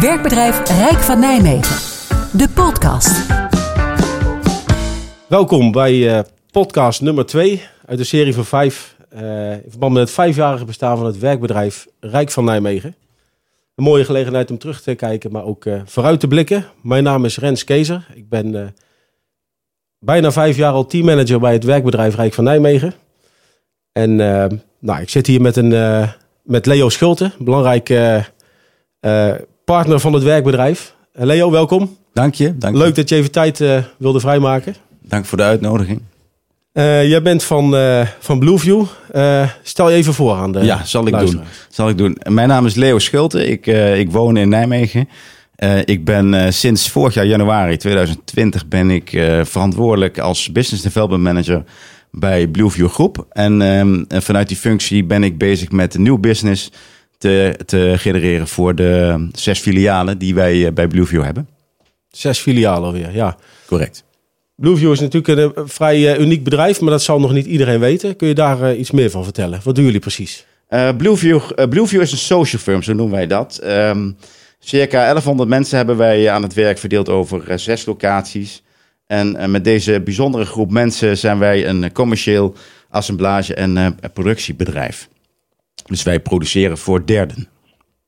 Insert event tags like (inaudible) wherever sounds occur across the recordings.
Werkbedrijf Rijk van Nijmegen. De podcast. Welkom bij eh, podcast nummer 2 uit de serie van 5. Uh, in verband met het vijfjarige bestaan van het werkbedrijf Rijk van Nijmegen. Een mooie gelegenheid om terug te kijken, maar ook uh, vooruit te blikken. Mijn naam is Rens Kezer. Ik ben bijna vijf jaar al teammanager bij het werkbedrijf Rijk van Nijmegen. En nou, ik zit hier met, een, met Leo Schulte, belangrijke partner van het werkbedrijf. Leo, welkom. Dank je. Dank Leuk dat je even tijd wilde vrijmaken. Dank voor de uitnodiging. Uh, jij bent van, uh, van Blueview. Stel je even voor aan de Ja, zal ik doen. Zal ik doen. Mijn naam is Leo Schulte. Ik, ik woon in Nijmegen. ik ben sinds vorig jaar januari 2020 ben ik verantwoordelijk als Business Development Manager bij Blueview Groep. En ehm, vanuit die functie ben ik bezig met nieuw business te, te genereren voor de zes filialen die wij bij Blueview hebben. Zes filialen alweer, ja. Correct. Blueview is natuurlijk een vrij uh, uniek bedrijf, maar dat zal nog niet iedereen weten. Kun je daar iets meer van vertellen? Wat doen jullie precies? Uh, Blueview, Blueview is een social firm, zo noemen wij dat. Um, circa 1100 mensen hebben wij aan het werk verdeeld over zes locaties. En met deze bijzondere groep mensen zijn wij een commercieel assemblage- en productiebedrijf. Dus wij produceren voor derden.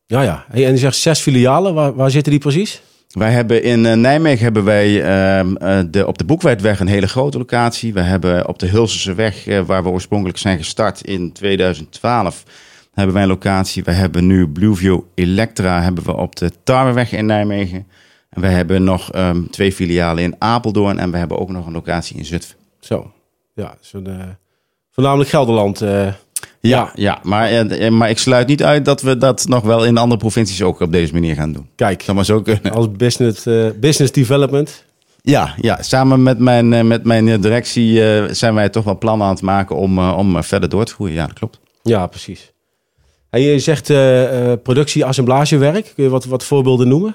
Ja, ja. en je zegt zes filialen. Waar, waar zitten die precies? Wij hebben in uh, Nijmegen hebben wij uh, de, op de Boekwijdweg een hele grote locatie. We hebben op de Hulselse weg, uh, waar we oorspronkelijk zijn gestart in 2012, hebben wij een locatie. We hebben nu Blueview Electra hebben we op de Tarweweg in Nijmegen. En we hebben nog um, twee filialen in Apeldoorn en we hebben ook nog een locatie in Zutphen. Zo, ja, zo'n voornamelijk Gelderland. Ja, ja maar, eh, maar ik sluit niet uit dat we dat nog wel in andere provincies ook op deze manier gaan doen. Kijk, dat maar zo kunnen. Als business, uh, business development. Ja, ja, samen met mijn, met mijn directie uh, zijn wij toch wel plannen aan het maken om, om verder door te groeien. Ja, dat klopt. Ja, precies. En je zegt productie, assemblagewerk. Kun je wat, wat voorbeelden noemen?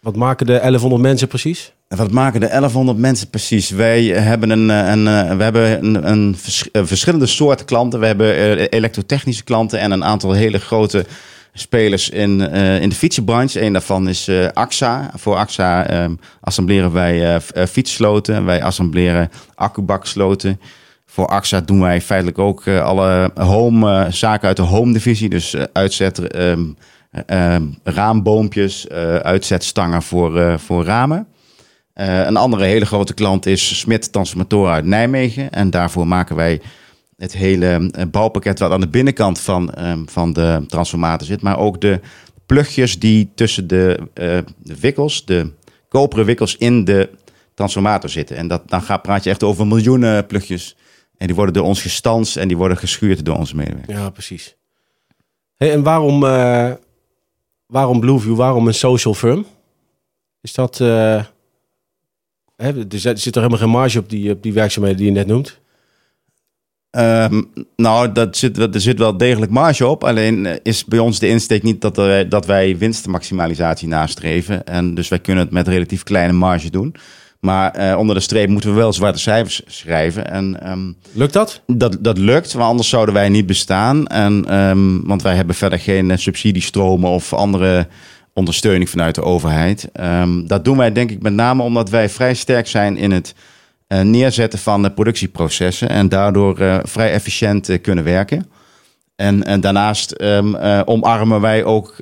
Wat, maken de 1100 mensen precies? Wat maken de 1100 mensen precies? Wij hebben, een, een, we hebben een, een vers, verschillende soorten klanten. We hebben elektrotechnische klanten en een aantal hele grote spelers in, in de fietsenbranche. Een daarvan is AXA. Voor AXA um, assembleren wij fietssloten. Wij assembleren accubaksloten. Voor AXA doen wij feitelijk ook alle home, zaken uit de home divisie. Dus uitzet um, um, raamboompjes, uitzetstangen voor, voor ramen. Een andere hele grote klant is Smit Transformatoren uit Nijmegen. En daarvoor maken wij het hele bouwpakket wat aan de binnenkant van, um, van de transformator zit. Maar ook de plugjes die tussen de, de wikkels, de koperen wikkels in de transformator zitten. En dat, dan gaat, praat je echt over miljoenen plugjes. En die worden door ons gestanst en die worden geschuurd door onze medewerkers. Ja, precies. En waarom, waarom Blueview, waarom een social firm? Is dat... Uh... Hè, er zit er helemaal geen marge op die, op die werkzaamheden die je net noemt. Um, nou, dat zit, er zit wel degelijk marge op. Alleen is bij ons de insteek niet dat, er, dat wij winstmaximalisatie nastreven. En dus wij kunnen het met relatief kleine marge doen. Maar uh, onder de streep moeten we wel zwarte cijfers schrijven. En, um, lukt dat? dat? Dat lukt, want anders zouden wij niet bestaan. En, um, want wij hebben verder geen subsidiestromen of andere ondersteuning vanuit de overheid. Um, dat doen wij denk ik met name omdat wij vrij sterk zijn in het uh, neerzetten van de productieprocessen en daardoor uh, vrij efficiënt kunnen werken. En, en daarnaast omarmen wij ook,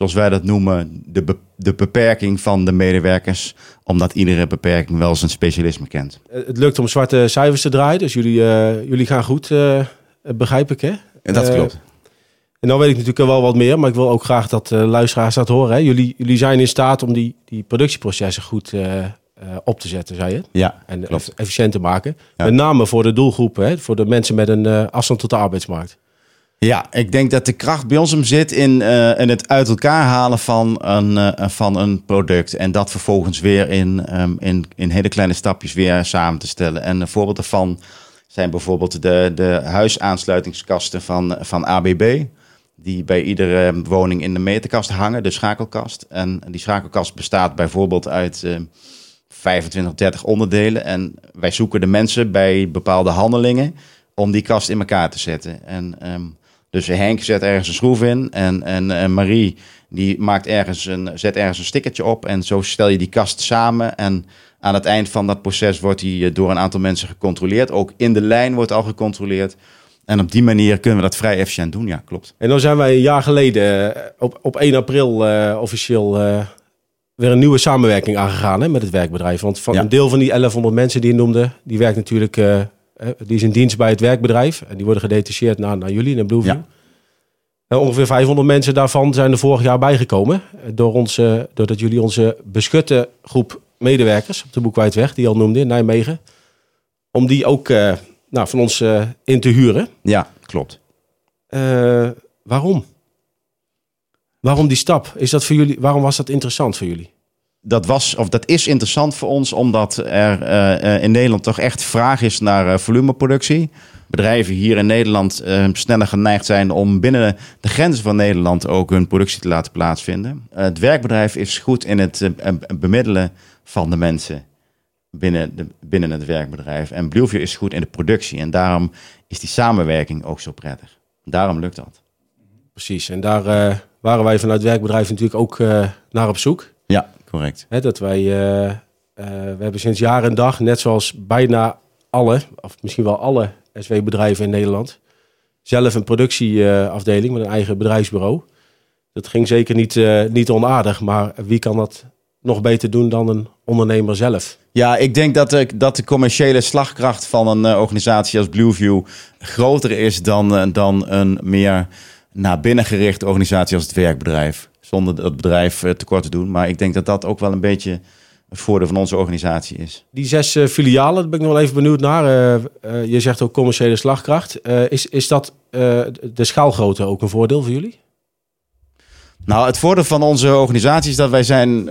zoals wij dat noemen, de, be de beperking van de medewerkers, omdat iedere beperking wel zijn specialisme kent. Het lukt om zwarte cijfers te draaien, dus jullie, jullie gaan goed, begrijp ik hè? dat klopt. En dan weet ik natuurlijk wel wat meer, maar ik wil ook graag dat uh, luisteraars dat horen. Hè. Jullie, jullie zijn in staat om die, die productieprocessen goed uh, uh, op te zetten, zei je? Ja, En klopt. efficiënt te maken. Ja. Met name voor de doelgroepen, hè, voor de mensen met een afstand tot de arbeidsmarkt. Ja, ik denk dat de kracht bij ons hem zit in, in het uit elkaar halen van een, van een product. En dat vervolgens weer in, um, in, in hele kleine stapjes weer samen te stellen. En een voorbeeld daarvan zijn bijvoorbeeld de, de huisaansluitingskasten van, van ABB die bij iedere woning in de meterkast hangen, de schakelkast. En die schakelkast bestaat bijvoorbeeld uit uh, 25, 30 onderdelen. En wij zoeken de mensen bij bepaalde handelingen om die kast in elkaar te zetten. En um, Dus Henk zet ergens een schroef in en, en, en Marie die maakt ergens een, zet ergens een stickertje op. En zo stel je die kast samen. En aan het eind van dat proces wordt die eh, door een aantal mensen gecontroleerd. Ook in de lijn wordt al gecontroleerd. En op die manier kunnen we dat vrij efficiënt doen. Ja, klopt. En dan zijn wij een jaar geleden eh, op, op 1 april eh, officieel weer een nieuwe samenwerking aangegaan hè, met het werkbedrijf. Want van Ja. een deel van die 1100 mensen die je noemde, die werkt natuurlijk, die is in dienst bij het werkbedrijf. En die worden gedetacheerd naar, naar jullie, naar Blueview. Ja. Ongeveer 500 mensen daarvan zijn er vorig jaar bijgekomen. eh, Door ons, eh, doordat jullie onze beschutte groep medewerkers op de Boekwijdweg, die je al noemde in Nijmegen. Om die ook eh, nou, van ons eh, in te huren. Ja, klopt. Waarom? Waarom die stap? Is dat voor jullie, waarom was dat interessant voor jullie? Dat, was, of dat is interessant voor ons, omdat er eh, eh, in Nederland toch echt vraag is naar eh, volumeproductie. Bedrijven hier in Nederland eh, sneller geneigd zijn om binnen de grenzen van Nederland ook hun productie te laten plaatsvinden. Het werkbedrijf is goed in het bemiddelen van de mensen binnen, de, binnen het werkbedrijf. En Blueview is goed in de productie. En daarom is die samenwerking ook zo prettig. Daarom lukt dat. Precies, en daar waren wij vanuit het werkbedrijf natuurlijk ook naar op zoek. Ja, correct. Hè, dat wij, eh, eh, we hebben sinds jaar en dag, net zoals bijna alle, of misschien wel alle SW-bedrijven in Nederland, zelf een productieafdeling met een eigen bedrijfsbureau. Dat ging zeker niet, eh, niet onaardig, maar wie kan dat nog beter doen dan een ondernemer zelf? Ja, ik denk dat de, dat de commerciële slagkracht van een eh, organisatie als Blueview groter is dan, dan een meer naar binnen gerichte organisatie als het werkbedrijf. Zonder dat bedrijf eh, tekort te doen. Maar ik denk dat dat ook wel een beetje het voordeel van onze organisatie is. Die zes eh, filialen, daar ben ik nog wel even benieuwd naar. Eh, je zegt ook commerciële slagkracht. Is, is dat de schaalgrootte ook een voordeel voor jullie? Nou, het voordeel van onze organisatie is dat wij zijn,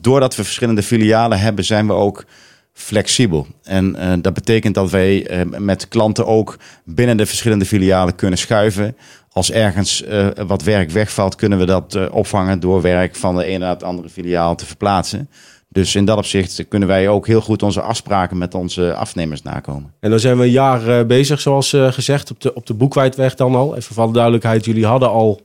doordat we verschillende filialen hebben, zijn we ook flexibel. En dat betekent dat wij met klanten ook binnen de verschillende filialen kunnen schuiven. Als ergens eh, wat werk wegvalt, kunnen we dat eh, opvangen door werk van de ene naar het andere filiaal te verplaatsen. Dus in dat opzicht kunnen wij ook heel goed onze afspraken met onze afnemers nakomen. En dan zijn we een jaar eh, bezig, zoals gezegd, op de, op de Boekwijdweg dan al. Even voor de duidelijkheid, jullie hadden al,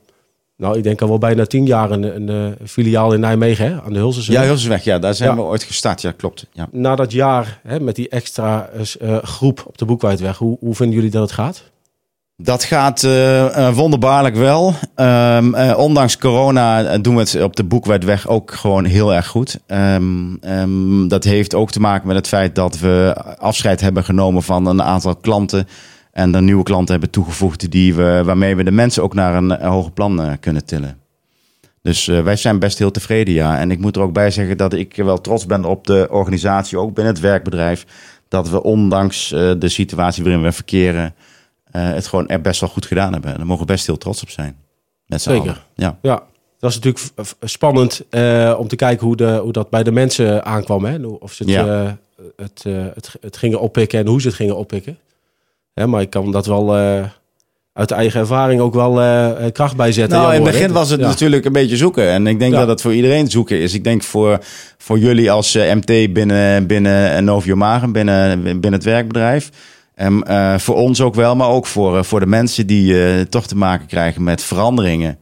nou ik denk al wel bijna tien jaar een, een, filiaal in Nijmegen, hè, aan de Hulsensweg. Ja, Hulsweg, ja, daar zijn Ja. we ooit gestart. Ja, klopt. Ja. Na dat jaar hè, met die extra groep op de Boekwijdweg, hoe, hoe vinden jullie dat het gaat? Dat gaat eh, eh, wonderbaarlijk wel. Ehm, eh, ondanks corona doen we het op de Boekwijdweg ook gewoon heel erg goed. Ehm, ehm, dat heeft ook te maken met het feit dat we afscheid hebben genomen van een aantal klanten. En er nieuwe klanten hebben toegevoegd die we, waarmee we de mensen ook naar een, hoger plan kunnen tillen. Dus wij zijn best heel tevreden, ja. En ik moet er ook bij zeggen dat ik wel trots ben op de organisatie, ook binnen het werkbedrijf. Dat we ondanks de situatie waarin we verkeren, het gewoon er best wel goed gedaan hebben. En daar mogen we best heel trots op zijn. Met z'n Zeker. allen. Ja. Ja, dat was natuurlijk spannend eh, om te kijken hoe, de, hoe dat bij de mensen aankwam. Hè? Of ze het, Ja. eh, het, eh, het, het gingen oppikken en hoe ze het gingen oppikken. Hè, maar ik kan dat wel eh, uit eigen ervaring ook wel eh, eh, kracht bijzetten. Nou, Ja, in het begin was het Ja. natuurlijk een beetje zoeken. En ik denk dat het voor iedereen zoeken is. Ik denk voor, voor jullie als eh, MT binnen, binnen Novio Magen, binnen, binnen het werkbedrijf. En eh, voor ons ook wel, maar ook voor, eh, voor de mensen die eh, toch te maken krijgen met veranderingen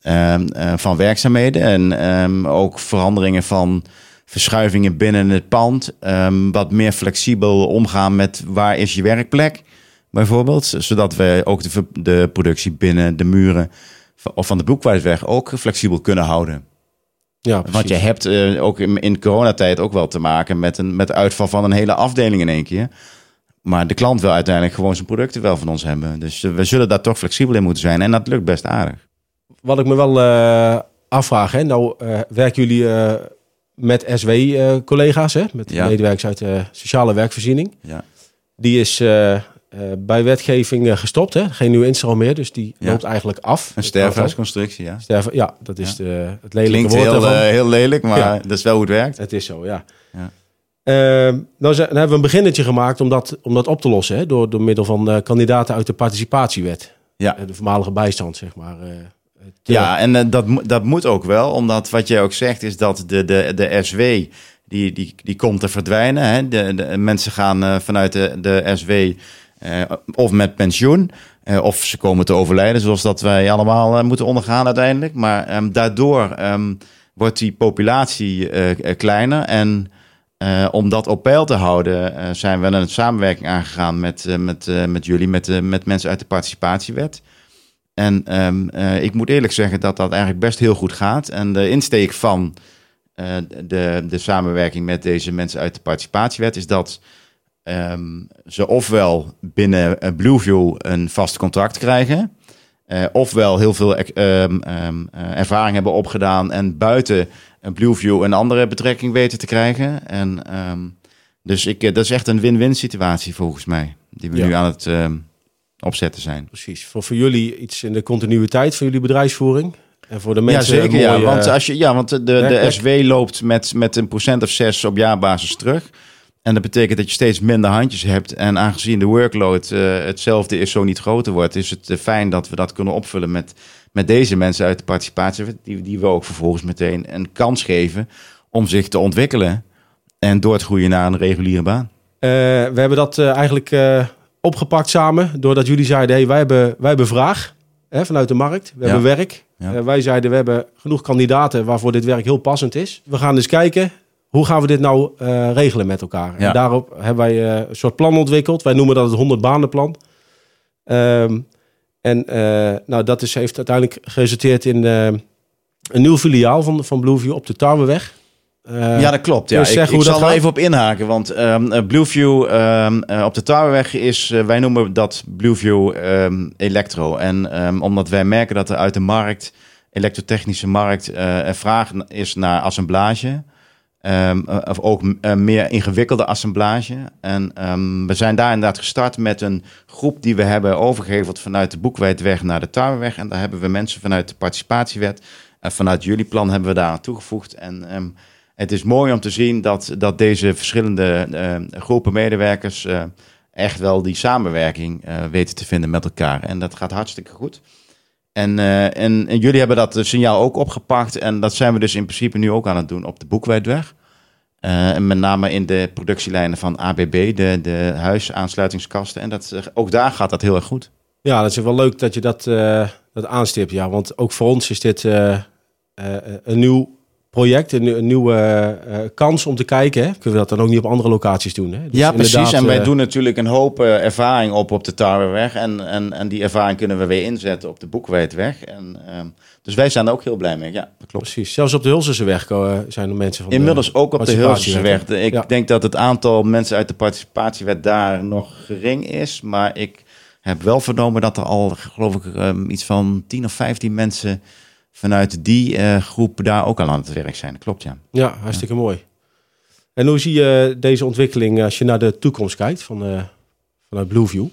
ehm, eh, van werkzaamheden. En ehm, ook veranderingen van verschuivingen binnen het pand. Ehm, wat meer flexibel omgaan met waar is je werkplek, bijvoorbeeld. Zodat we ook de, de productie binnen de muren of van de boekwijdweg ook flexibel kunnen houden. Ja, Want je hebt ook in, in coronatijd ook wel te maken met een met uitval van een hele afdeling in één keer. Maar de klant wil uiteindelijk gewoon zijn producten wel van ons hebben. Dus eh, we zullen daar toch flexibel in moeten zijn. En dat lukt best aardig. Wat ik me wel eh, afvraag, hè? nou eh, werken jullie met SW-collega's, hè? met Ja. medewerkers uit de sociale werkvoorziening. Ja. Die is bij wetgeving gestopt, hè? geen nieuwe instroom meer, dus die Ja. loopt eigenlijk af. Een sterfhuisconstructie, ja. Sterven, ja, dat is de, het lelijke Klinkt woord heel, heel lelijk, maar dat is wel hoe het werkt. Het is zo, ja. Ja. Ehm, nou, dan hebben we een beginnetje gemaakt om dat, om dat op te lossen. Hè? Door, door middel van eh, kandidaten uit de participatiewet. Ja. Eh, de voormalige bijstand, zeg maar. eh, te- Ja, en dat, dat moet ook wel, omdat wat jij ook zegt is dat de, de, de SW, die, die, die komt te verdwijnen. Hè? De, de, mensen gaan vanuit de, de SW eh, of met pensioen. Eh, of ze komen te overlijden, zoals dat wij allemaal moeten ondergaan uiteindelijk. Maar ehm, daardoor ehm, wordt die populatie kleiner. En eh, om dat op peil te houden, eh, zijn we een samenwerking aangegaan met, eh, met, met jullie, met, met mensen uit de participatiewet. En ehm, eh, ik moet eerlijk zeggen dat dat eigenlijk best heel goed gaat. En de insteek van de, de samenwerking met deze mensen uit de participatiewet is dat ehm, ze ofwel binnen Blueview een vast contract krijgen, eh, ofwel heel veel ehm, ehm, eh, ervaring hebben opgedaan en buiten eh, Blueview een andere betrekking weten te krijgen. En ehm, dus ik, eh, dat is echt een win-win situatie volgens mij, die we Ja. nu aan het opzetten zijn. Precies. Voor, voor jullie iets in de continuïteit van jullie bedrijfsvoering. En voor de mensen ja, zeker. een Ja, want, als je, ja, want de, de. SW loopt met, met een procent of zes op jaarbasis terug. En dat betekent dat je steeds minder handjes hebt. En aangezien de workload eh, hetzelfde is, zo niet groter wordt, is het eh, fijn dat we dat kunnen opvullen met, met deze mensen uit de participatie. Die, die we ook vervolgens meteen een kans geven om zich te ontwikkelen en door te groeien naar een reguliere baan. Eh, we hebben dat eigenlijk opgepakt samen. Doordat jullie zeiden, hey, wij, hebben, wij hebben vraag hè, vanuit de markt. We Ja. hebben werk. Ja. Wij zeiden, we hebben genoeg kandidaten waarvoor dit werk heel passend is. We gaan dus kijken, hoe gaan we dit nou eh, regelen met elkaar? Ja. En daarop hebben wij eh, een soort plan ontwikkeld. Wij noemen dat het 100 banenplan. Ehm, en eh, nou, dat is, heeft uiteindelijk geresulteerd in een nieuw filiaal van, van Blueview op de Tarweweg. Ja, dat klopt. Ja. Ik, hoe zal er gaat? even op inhaken. Want eh, Blueview ehm, eh, op de Towerweg is, wij noemen dat Blueview Electro. En omdat wij merken dat er uit de markt, elektrotechnische markt, een vraag is naar assemblage. Ehm, eh, of ook eh, meer ingewikkelde assemblage. En ehm, we zijn daar inderdaad gestart met een groep die we hebben overgeheveld vanuit de Boekwijdweg naar de Tarweweg. En daar hebben we mensen vanuit de participatiewet en vanuit jullie plan hebben we daar aan toegevoegd. En ehm, het is mooi om te zien dat, dat deze verschillende eh, groepen medewerkers eh, echt wel die samenwerking eh, weten te vinden met elkaar. En dat gaat hartstikke goed. En, eh, en, en jullie hebben dat signaal ook opgepakt. En dat zijn we dus in principe nu ook aan het doen op de Boekwijdweg. Eh, en met name in de productielijnen van ABB, de, de huisaansluitingskasten. En dat, eh, ook daar gaat dat heel erg goed. Ja, dat is wel leuk dat je dat, eh, dat aanstipt. Ja, want ook voor ons is dit eh, eh, een nieuw project, een, nieuw- een nieuwe eh, kans om te kijken. Hè? Kunnen we dat dan ook niet op andere locaties doen? Hè? Dus ja, precies. En wij eh, doen natuurlijk een hoop eh, ervaring op op de Tarweweg. En, en, en die ervaring kunnen we weer inzetten op de Boekwijdweg. En, ehm, dus wij zijn er ook heel blij mee. Ja, dat klopt. Precies. Zelfs op de Hulsenseweg zijn er mensen van. de- Inmiddels ook op de Hilversweg. Ik Ja. denk dat het aantal mensen uit de participatiewet daar nog gering is. Maar ik heb wel vernomen dat er al, geloof ik, ehm, iets van 10 of 15 mensen vanuit die eh, groep daar ook al aan het werk zijn. Klopt, ja. Ja, hartstikke mooi. En hoe zie je deze ontwikkeling als je naar de toekomst kijkt van, eh, vanuit Blueview?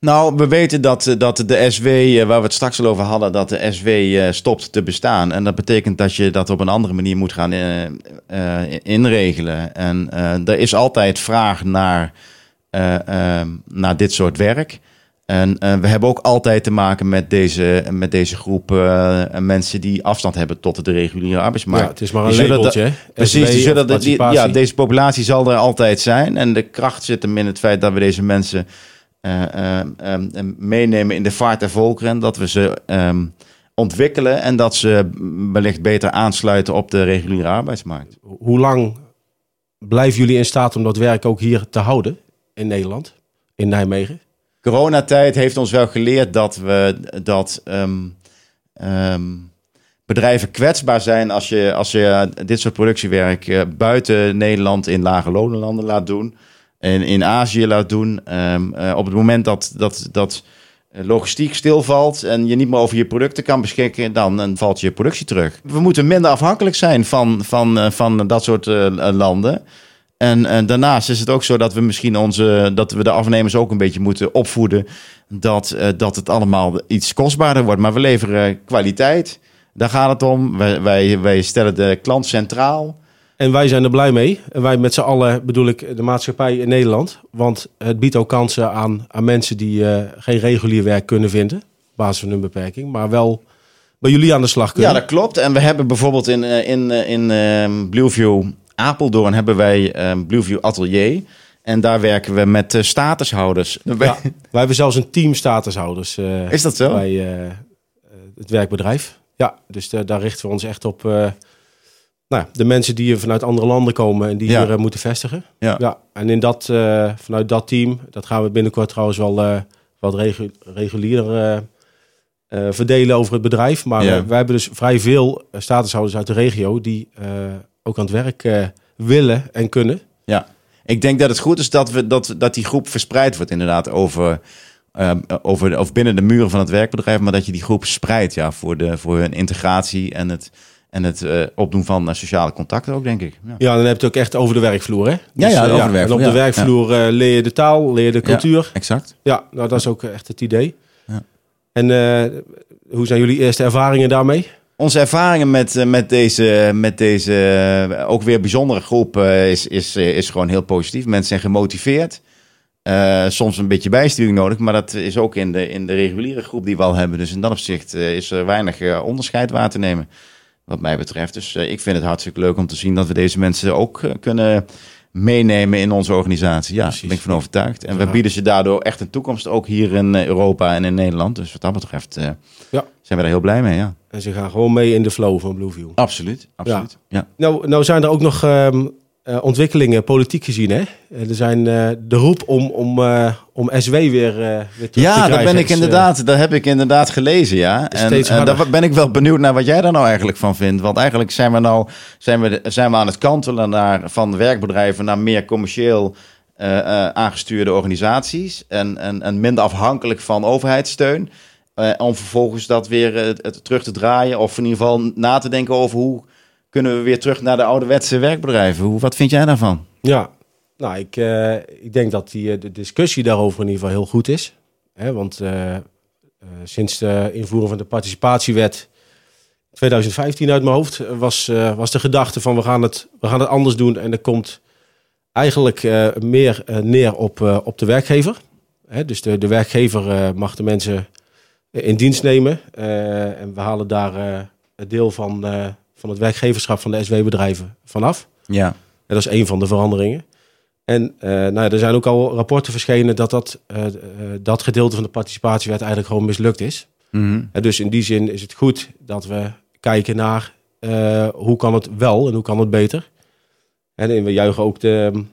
Nou, we weten dat, eh, dat de SW, waar we het straks al over hadden, dat de SW stopt te bestaan. En dat betekent dat je dat op een andere manier moet gaan inregelen. En er is altijd vraag naar, naar dit soort werk. En eh, we hebben ook altijd te maken met deze, met deze groep eh, mensen die afstand hebben tot de reguliere arbeidsmarkt. ja, het is maar een labeltje. Precies, die zullen die, ja, deze populatie zal er altijd zijn. En de kracht zit hem in het feit dat we deze mensen eh, meenemen in de vaart der volkeren. En dat we ze ehm, ontwikkelen en dat ze wellicht beter aansluiten op de reguliere arbeidsmarkt. Hoe lang blijven jullie in staat om dat werk ook hier te houden in Nederland, in Nijmegen? Coronatijd heeft ons wel geleerd dat we dat ehm, ehm, bedrijven kwetsbaar zijn als je, als je dit soort productiewerk eh, buiten Nederland in lage lonenlanden laat doen. En in Azië laat doen. Ehm, eh, op het moment dat, dat, dat logistiek stilvalt en je niet meer over je producten kan beschikken, dan, dan valt je productie terug. We moeten minder afhankelijk zijn van, van, eh, van dat soort landen. En, en daarnaast is het ook zo dat we misschien onze, dat we de afnemers ook een beetje moeten opvoeden. Dat, eh, dat het allemaal iets kostbaarder wordt. Maar we leveren kwaliteit. Daar gaat het om. Wij, wij, wij stellen de klant centraal. En wij zijn er blij mee. En wij met z'n allen bedoel ik de maatschappij in Nederland. Want het biedt ook kansen aan, aan mensen die eh, geen regulier werk kunnen vinden. Op basis van hun beperking. Maar wel bij jullie aan de slag kunnen. Ja, dat klopt. En we hebben bijvoorbeeld in, eh, in, eh, in ehm, Blueview Apeldoorn hebben wij ehm, Blueview Atelier. En daar werken we met statushouders. Ja, (laughs) wij hebben zelfs een team statushouders eh, Is dat zo? bij eh, het werkbedrijf. Ja, dus daar richten we ons echt op eh, nou, ja, de mensen die vanuit andere landen komen en die Ja. hier moeten vestigen. Ja. Ja, en in dat, vanuit dat team, dat gaan we binnenkort trouwens wel wat regu regulier verdelen over het bedrijf. Maar Ja. wij hebben dus vrij veel statushouders uit de regio die ook aan het werk eh, willen en kunnen. Ja, ik denk dat het goed is dat, we, dat, dat die groep verspreid wordt inderdaad over, eh, over, of binnen de muren van het werkbedrijf, maar dat je die groep spreidt ja, voor, de, voor hun integratie en het, en het eh, opdoen van eh, sociale contacten ook, denk ik. Ja. Ja, dan heb je het ook echt over de werkvloer, hè? Ja, ja, eh, over de werkvloer, En op de ja. werkvloer leer je de taal, leer je de cultuur. Exact. Ja, nou dat is ook echt het idee. Ja. En hoe zijn jullie eerste ervaringen daarmee? Onze ervaringen met, eh, met deze, met deze eh, ook weer bijzondere groep eh, is, is, is gewoon heel positief. Mensen zijn gemotiveerd. Soms een beetje bijsturing nodig, maar dat is ook in de, in de reguliere groep die we al hebben. Dus in dat opzicht is er weinig onderscheid waar te nemen, wat mij betreft. Dus ik vind het hartstikke leuk om te zien dat we deze mensen ook kunnen meenemen in onze organisatie. Ja, daar ben ik van overtuigd. En we bieden ze daardoor echt een toekomst, ook hier in Europa en in Nederland. Dus wat dat betreft Ja. zijn we daar heel blij mee, ja. En ze gaan gewoon mee in de flow van Blueview. Absoluut, absoluut. Ja. Nou, nou zijn er ook nog ehm, eh, ontwikkelingen politiek gezien, hè? Eh, er zijn eh, de roep om, om, om SW weer, weer te Ja, daar ben ik inderdaad, daar heb ik inderdaad gelezen, ja. En, en daar ben ik wel benieuwd naar wat jij daar nou eigenlijk van vindt. Want eigenlijk zijn we nou zijn we, zijn we aan het kantelen naar, van werkbedrijven naar meer commercieel aangestuurde organisaties. En, en, en minder afhankelijk van overheidssteun. Eh, om vervolgens dat weer eh, terug te draaien. Of in ieder geval na te denken over hoe kunnen we weer terug naar de ouderwetse werkbedrijven. Hoe, wat vind jij daarvan? Ja, nou, ik, eh, ik denk dat die, de discussie daarover in ieder geval heel goed is. Hè, want sinds de invoering van de participatiewet 2015 uit mijn hoofd was, was de gedachte van we gaan, het, we gaan het anders doen. En er komt eigenlijk meer neer op, op de werkgever. Hè, dus de, de werkgever mag de mensen in dienst nemen. eh, en we halen daar eh, het deel van, eh, van het werkgeverschap van de SW-bedrijven vanaf. Ja. En dat is een van de veranderingen. En nou ja, er zijn ook al rapporten verschenen dat dat, dat gedeelte van de participatiewet eigenlijk gewoon mislukt is. Mhm. En dus in die zin is het goed dat we kijken naar hoe kan het wel en hoe kan het beter. En we juichen ook de,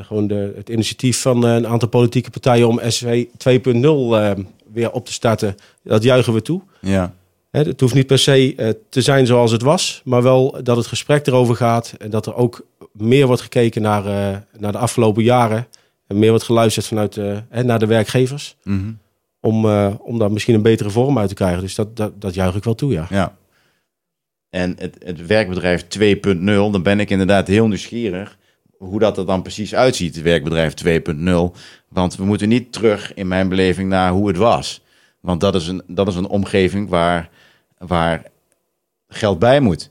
gewoon de, het initiatief van een aantal politieke partijen om SW 2.0 eh, weer op te starten. Dat juichen we toe. Ja. Hè, het hoeft niet per se eh, te zijn zoals het was, maar wel dat het gesprek erover gaat en dat er ook meer wordt gekeken naar, eh, naar de afgelopen jaren en meer wordt geluisterd vanuit eh, hè, naar de werkgevers Mhm. om, om daar misschien een betere vorm uit te krijgen. Dus dat, dat, dat juich ik wel toe, ja. Ja. En het, het werkbedrijf 2.0, dan ben ik inderdaad heel nieuwsgierig hoe dat er dan precies uitziet, werkbedrijf 2.0. Want we moeten niet terug in mijn beleving naar hoe het was. Want dat is een, dat is een omgeving waar, waar geld bij moet.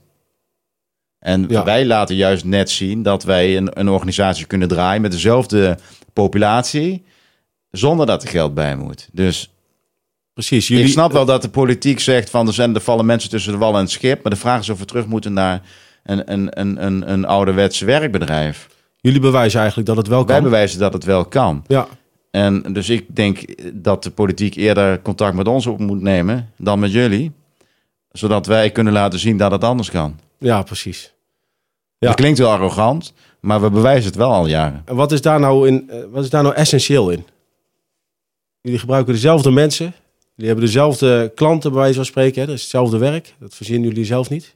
En Ja. wij laten juist net zien dat wij een, een organisatie kunnen draaien met dezelfde populatie, zonder dat er geld bij moet. Dus Precies. Jullie, ik snap wel dat de politiek zegt van er, zijn, er vallen mensen tussen de wal en het schip. Maar de vraag is of we terug moeten naar een, een, een, een, een ouderwets werkbedrijf. Jullie bewijzen eigenlijk dat het wel Wij kan. bewijzen dat het wel kan. Ja, En dus ik denk dat de politiek eerder contact met ons op moet nemen dan met jullie. Zodat wij kunnen laten zien dat het anders kan. ja, precies. Ja. Dat klinkt wel arrogant, maar we bewijzen het wel al jaren. En wat is daar nou, in, eh, wat is daar nou essentieel in? Jullie gebruiken dezelfde mensen. Jullie hebben dezelfde klanten, bij wijze van spreken. Hè? Dat is hetzelfde werk. Dat verzinnen jullie zelf niet.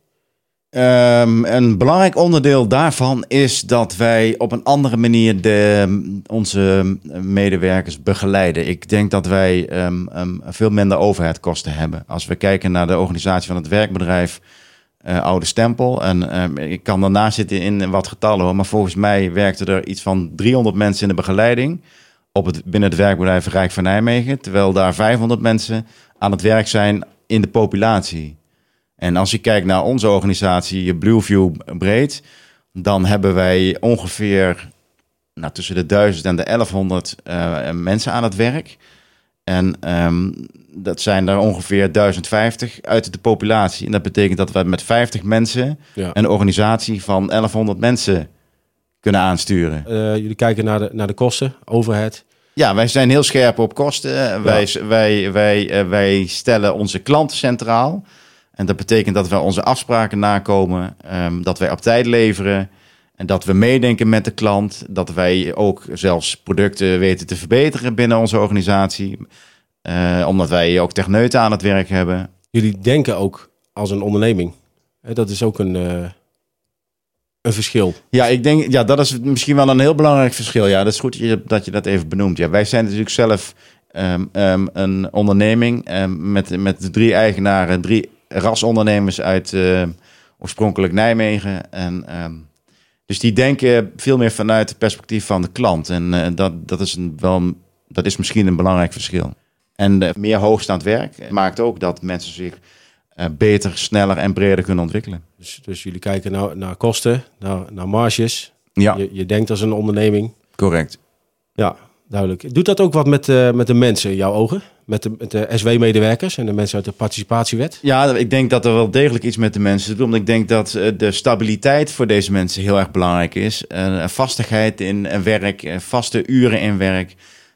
Ehm, een belangrijk onderdeel daarvan is dat wij op een andere manier de, onze medewerkers begeleiden. Ik denk dat wij ehm, ehm, veel minder overheidkosten hebben. Als we kijken naar de organisatie van het werkbedrijf eh, Oude Stempel. En ik kan daarna zitten in wat getallen hoor. Maar volgens mij werkten er iets van 300 mensen in de begeleiding. Op het, binnen het werkbedrijf Rijk van Nijmegen. Terwijl daar 500 mensen aan het werk zijn in de populatie. En als je kijkt naar onze organisatie, Blueview breed, dan hebben wij ongeveer nou, tussen de 1000 en de 1100 eh, mensen aan het werk. En ehm, dat zijn er ongeveer 1050 uit de populatie. En dat betekent dat we met 50 mensen Ja. een organisatie van 1100 mensen kunnen aansturen. Eh, jullie kijken naar de, naar de kosten, overhead. Ja, wij zijn heel scherp op kosten. Wij, wij, wij, eh, wij stellen onze klanten centraal. En dat betekent dat wij onze afspraken nakomen, ehm, dat wij op tijd leveren en dat we meedenken met de klant. Dat wij ook zelfs producten weten te verbeteren binnen onze organisatie. Eh, omdat wij ook techneuten aan het werk hebben. Jullie denken ook als een onderneming. Dat is ook een, eh, een verschil. Ja, ik denk, ja, dat is misschien wel een heel belangrijk verschil. Ja, dat is goed dat je dat, even benoemt. Ja, wij zijn natuurlijk zelf ehm, ehm, een onderneming met, met drie eigenaren, drie rasondernemers uit eh, oorspronkelijk Nijmegen. En, ehm, dus die denken veel meer vanuit het perspectief van de klant. En eh, dat, dat, is een, wel, dat is misschien een belangrijk verschil. En meer hoogstaand werk maakt ook dat mensen zich eh, beter, sneller en breder kunnen ontwikkelen. Dus, dus jullie kijken naar, naar kosten, naar, naar marges. Ja, Je, je denkt als een onderneming. correct. Ja, duidelijk. Doet dat ook wat met, met de mensen in jouw ogen? Met de, de SW-medewerkers en de mensen uit de participatiewet? Ja, ik denk dat er wel degelijk iets met de mensen te doen. Want ik denk dat eh, de stabiliteit voor deze mensen heel erg belangrijk is. Uh, vastigheid in eh, werk, eh, vaste uren in werk.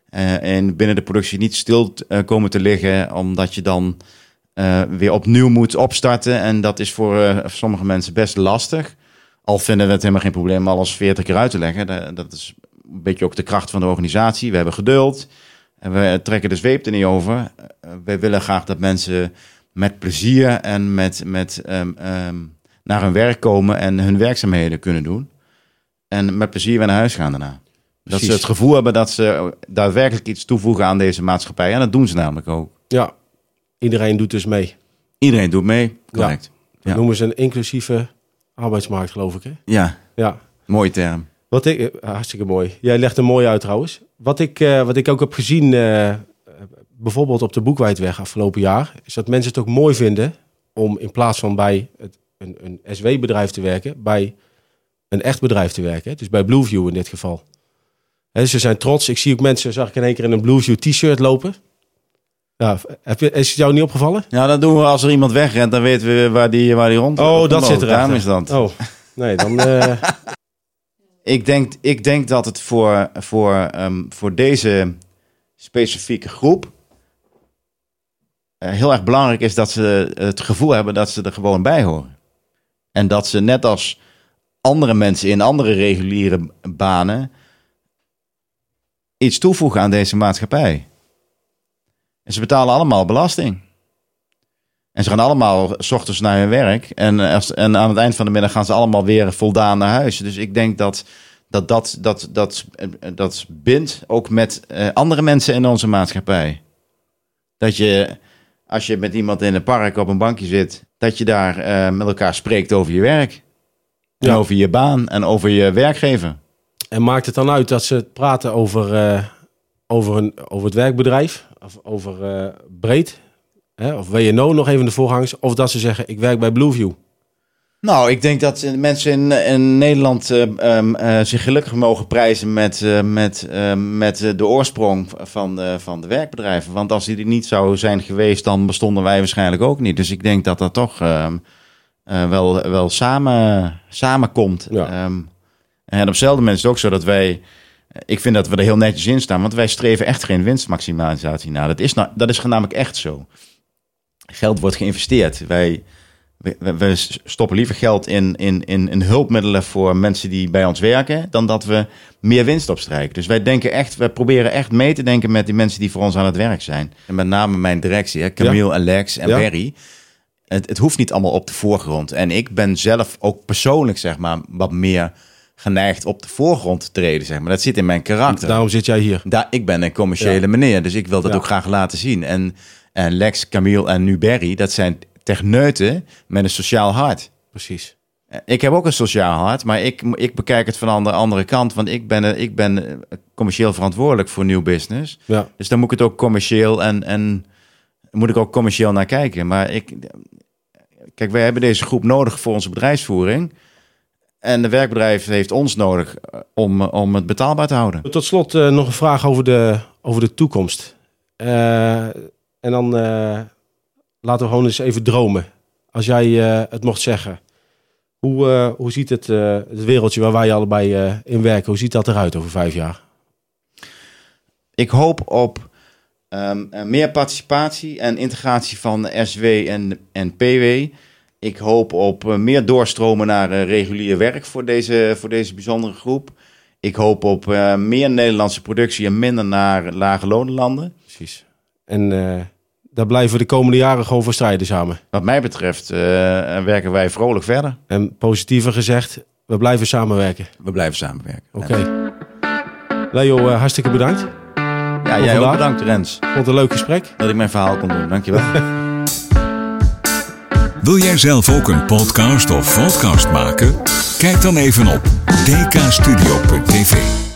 eh, en binnen de productie niet stil eh, komen te liggen, omdat je dan eh, weer opnieuw moet opstarten. En dat is voor eh, sommige mensen best lastig. Al vinden we het helemaal geen probleem alles 40 keer uit te leggen. Da- Dat is een beetje ook de kracht van de organisatie. We hebben geduld. En we trekken de zweep er niet over. Eh, wij willen graag dat mensen met plezier en met, met ehm, ehm, naar hun werk komen en hun werkzaamheden kunnen doen. En met plezier weer naar huis gaan daarna. Dat ze het gevoel hebben dat ze daadwerkelijk iets toevoegen aan deze maatschappij. En dat doen ze namelijk ook. Ja, iedereen doet dus mee. Iedereen doet mee. Correct. Dat Ja. noemen ze een inclusieve arbeidsmarkt, geloof ik. Hè? Ja, Ja. mooie term. Wat ik, eh, hartstikke mooi. Jij legt er mooi uit trouwens. Wat ik, eh, wat ik ook heb gezien, eh, bijvoorbeeld op de Boekwijdweg afgelopen jaar, is dat mensen het ook mooi vinden om in plaats van bij het, een, een SW-bedrijf te werken, bij een echt bedrijf te werken. Dus bij Blueview in dit geval. Ze zijn trots. Ik zie ook mensen, zag ik in één keer in een Blueview t-shirt lopen. Ja, heb je, is het jou niet opgevallen? Ja, dat doen we als er iemand wegrent, dan weten we waar die, waar die rond Oh, dat zit er Daarom is dat. Oh, nee, dan... (laughs) Ik denk, ik denk dat het voor, voor, ehm, voor deze specifieke groep eh, heel erg belangrijk is dat ze het gevoel hebben dat ze er gewoon bij horen. En dat ze net als andere mensen in andere reguliere banen iets toevoegen aan deze maatschappij. En ze betalen allemaal belasting. En ze gaan allemaal s ochtends naar hun werk. En, als, en aan het eind van de middag gaan ze allemaal weer voldaan naar huis. Dus ik denk dat dat, dat, dat, dat, dat bindt ook met eh, andere mensen in onze maatschappij. Dat je, als je met iemand in een park op een bankje zit, dat je daar eh, met elkaar spreekt over je werk. En Ja. over je baan en over je werkgever. En maakt het dan uit dat ze praten over, eh, over, een, over het werkbedrijf, of over eh, breed, hè, of WNO nog even de voorgangers, of dat ze zeggen, ik werk bij Blueview. Nou, ik denk dat mensen in, in Nederland eh, ehm, eh, zich gelukkig mogen prijzen met, eh, met, eh, met de oorsprong van de, van de werkbedrijven. Want als die er niet zou zijn geweest, dan bestonden wij waarschijnlijk ook niet. Dus ik denk dat dat toch ehm, eh, wel, wel samen, samenkomt. Ja. Ehm, en op hetzelfde moment is het ook zo dat wij... Ik vind dat we er heel netjes in staan, want wij streven echt geen winstmaximalisatie na. Dat is, nou, dat is namelijk echt zo. Geld wordt geïnvesteerd. Wij, we, we- we stoppen liever geld in, in, in, in hulpmiddelen voor mensen die bij ons werken, dan dat we meer winst opstrijken. Dus wij denken echt, wij proberen echt mee te denken met die mensen die voor ons aan het werk zijn. En met name mijn directie, hè, Camille en Lex en Ja. Barry. Het, het hoeft niet allemaal op de voorgrond. En ik ben zelf ook persoonlijk, zeg maar, wat meer geneigd op de voorgrond te treden, zeg maar. Dat zit in mijn karakter. Daarom zit jij hier. Daar, ik ben een commerciële Ja. meneer, dus ik wil dat ook graag laten zien. En, en Lex, Camille en nu Barry, dat zijn techneuten met een sociaal hart. Precies. Ik heb ook een sociaal hart, maar ik, ik bekijk het van de andere kant. Want ik ben, eh, ik ben eh, commercieel verantwoordelijk voor nieuw business. Ja. Dus dan moet ik het ook commercieel en, en moet ik ook commercieel naar kijken. Maar ik, kijk, wij hebben deze groep nodig voor onze bedrijfsvoering. En de werkbedrijf heeft ons nodig eh, om, om het betaalbaar te houden. Tot slot nog een vraag over de, over de toekomst. Eh, en dan eh, laten we gewoon eens even dromen. Als jij eh, het mocht zeggen. Hoe, eh, hoe ziet het, het wereldje waar wij allebei in werken, hoe ziet dat eruit over vijf jaar? Ik hoop op ehm, meer participatie en integratie van SW en, en PW. Ik hoop op meer doorstromen naar regulier werk voor deze, voor deze bijzondere groep. Ik hoop op meer Nederlandse productie en minder naar lage lonenlanden. Precies. En eh, daar blijven we de komende jaren gewoon voor strijden samen. Wat mij betreft eh, werken wij vrolijk verder. En positiever gezegd, we blijven samenwerken. We blijven samenwerken. Oké. Leo, eh, hartstikke bedankt. Ja, jij ook bedankt Rens Vond het een leuk gesprek. dat ik mijn verhaal kon doen. Dankjewel. (laughs) Wil jij zelf ook een podcast of podcast maken? Kijk dan even op dkstudio.tv.